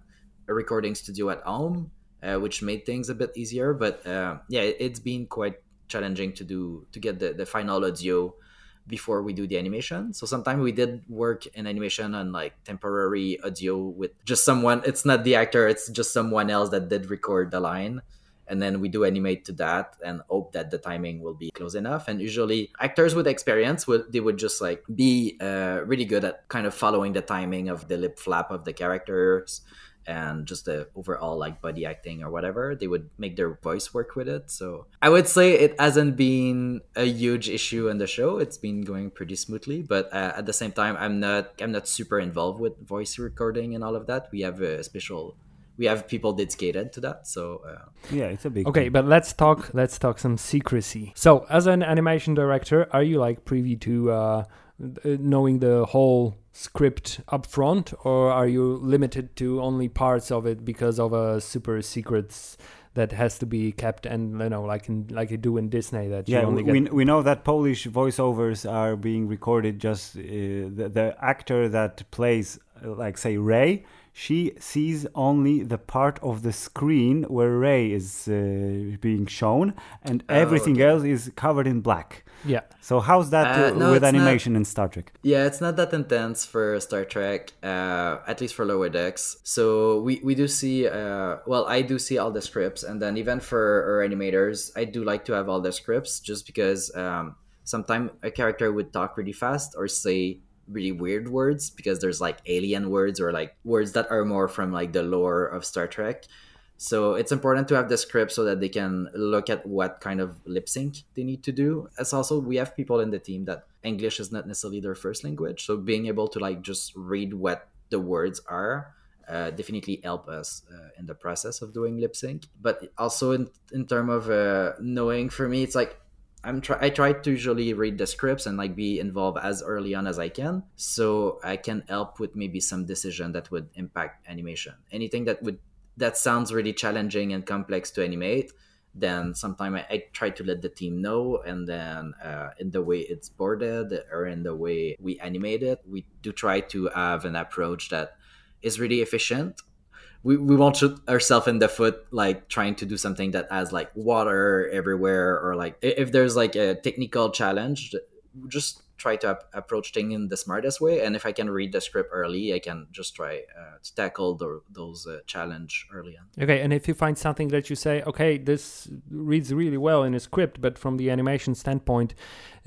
S3: a recording studio at home uh, which made things a bit easier but uh, yeah it's been quite challenging to do to get the, the final audio before we do the animation. So sometimes we did work in animation on like temporary audio with just someone. It's not the actor, it's just someone else that did record the line. And then we do animate to that and hope that the timing will be close enough. And usually actors with experience would they would just like be uh, really good at kind of following the timing of the lip flap of the characters and just the overall like body acting or whatever they would make their voice work with it. So i would say it hasn't been a huge issue in the show. It's been going pretty smoothly but uh, at the same time i'm not i'm not super involved with voice recording and all of that. We have a special we have people dedicated to that so uh,
S1: yeah it's a big
S2: okay but let's talk let's talk some secrecy. So as an animation director are you like privy to uh, knowing the whole script up front, or are you limited to only parts of it because of a super secrets that has to be kept and you know like in like you do in Disney that
S1: yeah
S2: you only
S1: we,
S2: get
S1: we know that Polish voiceovers are being recorded just uh, the, the actor that plays uh, like say Ray she sees only the part of the screen where Ray is uh, being shown and
S3: Oh,
S1: everything
S3: okay.
S1: else is covered in black
S2: yeah
S1: so how's that
S3: Uh, no,
S1: with
S3: it's not.
S1: animation in Star Trek
S3: Yeah, it's not that intense for Star Trek, uh, at least for lower decks. So we, we do see, uh, well, I do see all the scripts, and then even for our animators, I do like to have all the scripts just because um, sometimes a character would talk really fast or say really weird words because there's like alien words or like words that are more from like the lore of Star Trek. So it's important to have the script so that they can look at what kind of lip sync they need to do. As also we have people in the team that English is not necessarily their first language, so being able to like just read what the words are uh, definitely help us uh, in the process of doing lip sync. But also in in terms of uh, knowing, for me, it's like I'm try I try to usually read the scripts and like be involved as early on as I can, so I can help with maybe some decision that would impact animation. Anything that would that sounds really challenging and complex to animate, then sometimes I, I try to let the team know, and then uh, in the way it's boarded or in the way we animate it, we do try to have an approach that is really efficient we, we won't shoot ourselves in the foot like trying to do something that has like water everywhere or like if there's like a technical challenge just try to ap- approach things in the smartest way and if i can read the script early i can just try uh, to tackle the, those uh, challenge early on
S2: Okay, and if you find something that you say, okay, this reads really well in a script, but from the animation standpoint,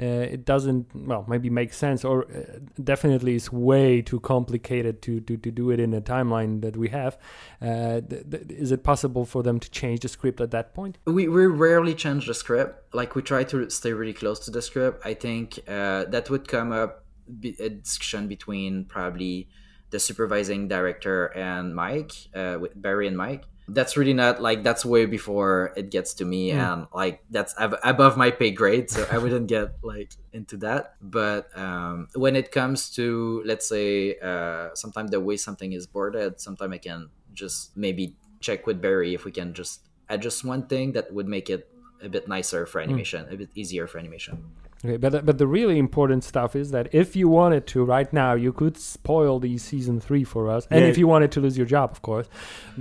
S2: uh, it doesn't, well, maybe make sense, or uh, definitely is way too complicated to, to, to do it in a timeline that we have. Uh, th- th- is it possible for them to change the script at that point?
S3: we, we rarely change the script like we try to stay really close to the script i think uh, that would come up be, a discussion between probably the supervising director and mike uh, with barry and mike. That's really not like that's way before it gets to me
S2: Mm.
S3: and like that's ab- above my pay grade so i wouldn't get like into that. But um, when it comes to let's say uh, sometimes the way something is boarded sometimes i can just maybe check with barry if we can just adjust one thing that would make it a bit nicer for animation a bit easier for animation
S2: Okay, but but the really important stuff is that if you wanted to right now, you could spoil the season three for us, and
S1: Yeah.
S2: if you wanted to lose your job, of course.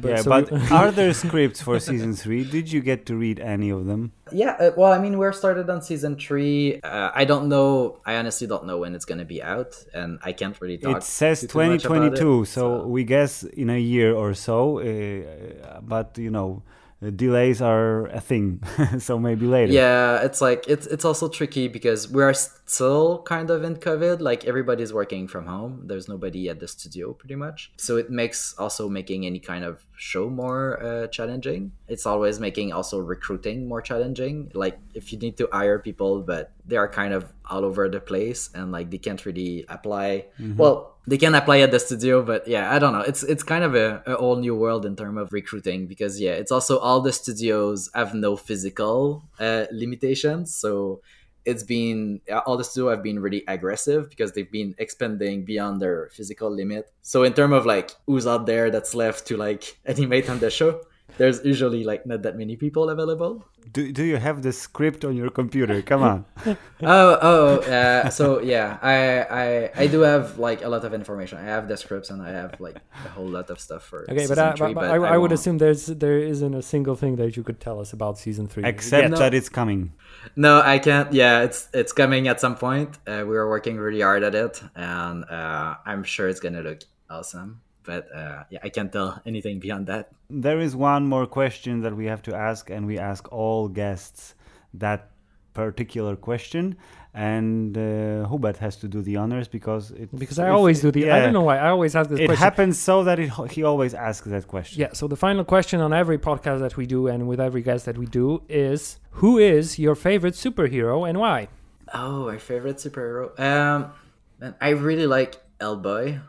S1: yeah
S2: so
S1: but
S2: you-
S1: are there scripts for season 3 did you get to read any of them
S3: Yeah, uh, well, I mean, we're started on season three. Uh, I don't know. I honestly don't know when it's gonna be out, and I can't really talk.
S1: it says
S3: too- too much about it,
S1: 2022 so, we guess in a year or so uh, but you know uh, delays are a thing so maybe later
S3: Yeah, it's like it's it's also tricky because we are still kind of in COVID. Like everybody's working from home. There's nobody at the studio, pretty much. So it makes also making any kind of show more uh, challenging. It's always making also recruiting more challenging. Like if you need to hire people, but they are kind of all over the place and like they can't really apply. Well, they can apply at the studio, but yeah, I don't know. It's it's kind of a, a whole new world in terms of recruiting because yeah, it's also all the studios have no physical uh, limitations, so it's been all the studio have been really aggressive because they've been expanding beyond their physical limit. So in terms of like who's out there that's left to like animate on the show, there's usually like not that many people available.
S1: do, do you have the script on your computer? Come on.
S3: Oh oh uh, so yeah I, I i do have like a lot of information. I have the scripts and i have like a whole lot of stuff for
S2: Okay, but, I,
S3: three,
S2: but, but I, I would assume there's there isn't a single thing that you could tell us about season three.
S1: except
S3: no.
S1: that it's coming.
S3: No i can't yeah it's it's coming at some point. Uh, we are working really hard at it and uh, i'm sure it's gonna look awesome but uh, yeah i can't tell anything beyond that
S1: There is one more question that we have to ask, and we ask all guests that particular question. And uh, Hubert has to do the honors because it
S2: because I always do the. I don't know why I always ask this
S1: It
S2: question.
S1: happens so that it, he always asks that question.
S2: Yeah. So the final question on every podcast that we do and with every guest that we do is, who is your favorite superhero and why?
S3: Oh, my favorite superhero. Um, man, I really like Hellboy.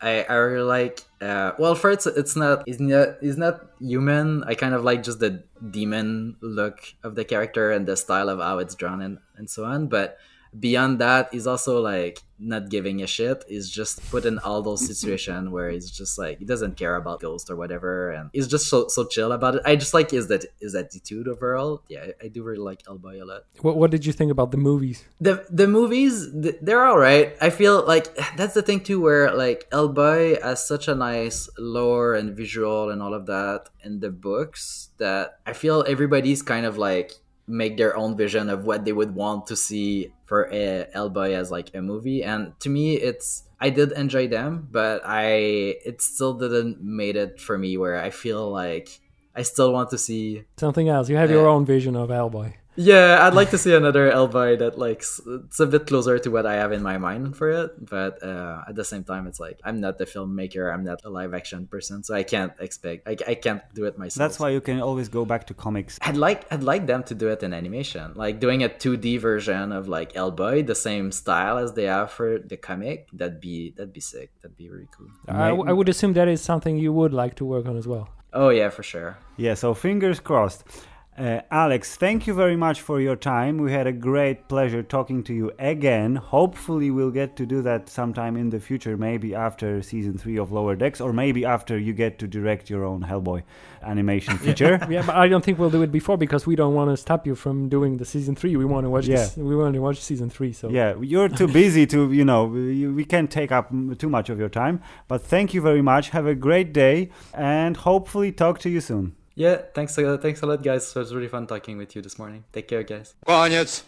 S3: I, I really like. Uh, well, first, it's not. He's not. He's not human. I kind of like just the demon look of the character and the style of how it's drawn and and so on. But beyond that, he's also like not giving a shit. He's just put in all those mm-hmm. situations where he's just like he doesn't care about ghost or whatever, and he's just so so chill about it. I just like his that his attitude overall. Yeah, I, I do really like Hellboy a lot.
S2: What What did you think about the movies?
S3: The the movies they're all right. I feel like that's the thing too, where like Hellboy has such a nice lore and visual and all of that in the books that I feel everybody's kind of like make their own vision of what they would want to see for a Hellboy as like a movie. And to me, it's I did enjoy them, but I it still didn't made it for me where I feel like I still want to see
S2: something else. You have uh, your own vision of Hellboy.
S3: Yeah, I'd like to see another Hellboy that like it's a bit closer to what I have in my mind for it. But uh, at the same time, it's like I'm not the filmmaker. I'm not a live action person, so I can't expect. I, I can't do it myself.
S1: That's why you can always go back to comics.
S3: I'd like I'd like them to do it in animation, like doing a 2D version of like Hellboy, the same style as they have for the comic. That'd be that'd be sick. That'd be really cool.
S2: I, I would assume that is something you would like to work on as well.
S3: Oh yeah, for sure.
S1: Yeah, so fingers crossed. Uh, Alex, thank you very much for your time. We had a great pleasure talking to you again. Hopefully, we'll get to do that sometime in the future, maybe after season three of Lower Decks, or maybe after you get to direct your own Hellboy animation feature.
S2: yeah, but I don't think we'll do it before because we don't want to stop you from doing the season three. We want to watch. Yeah. This, we want to watch season three. So
S1: yeah, you're too busy to you know we can't take up too much of your time. But thank you very much. Have a great day, and hopefully talk to you soon.
S3: Yeah, thanks, thanks a lot, guys. So it was really fun talking with you this morning. Take care, guys. Koniec.